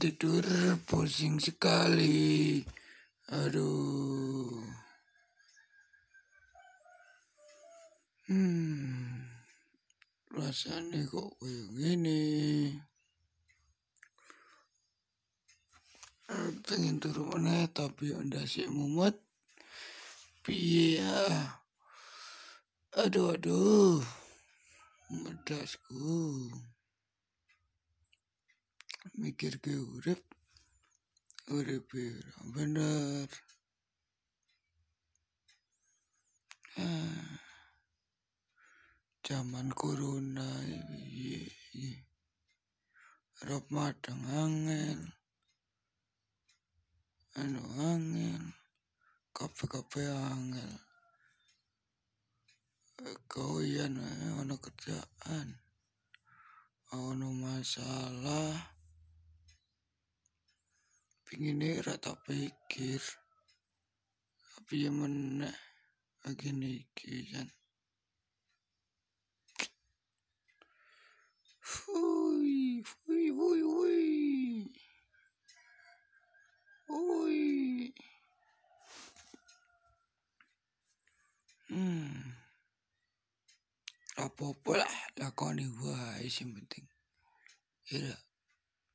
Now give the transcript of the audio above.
tidur pusing sekali. Aduh. Hmm. Rasanya kok kayak gini. Pengen turun mana tapi anda si mumet. Piye ya. Aduh aduh. Medasku. Mikir ke urip. Urip bener. Ah. Zaman corona iya, iya. Rob matang angin. Anu angin. Kafe-kafe angin. Kau iya ono kerjaan. Ono masalah. Pingin rata pikir. Tapi yang mana lagi niki kan. Fui, fui, fui, fui. Fui. Hmm. Apa-apa lah lakoni wae sing penting. Iya.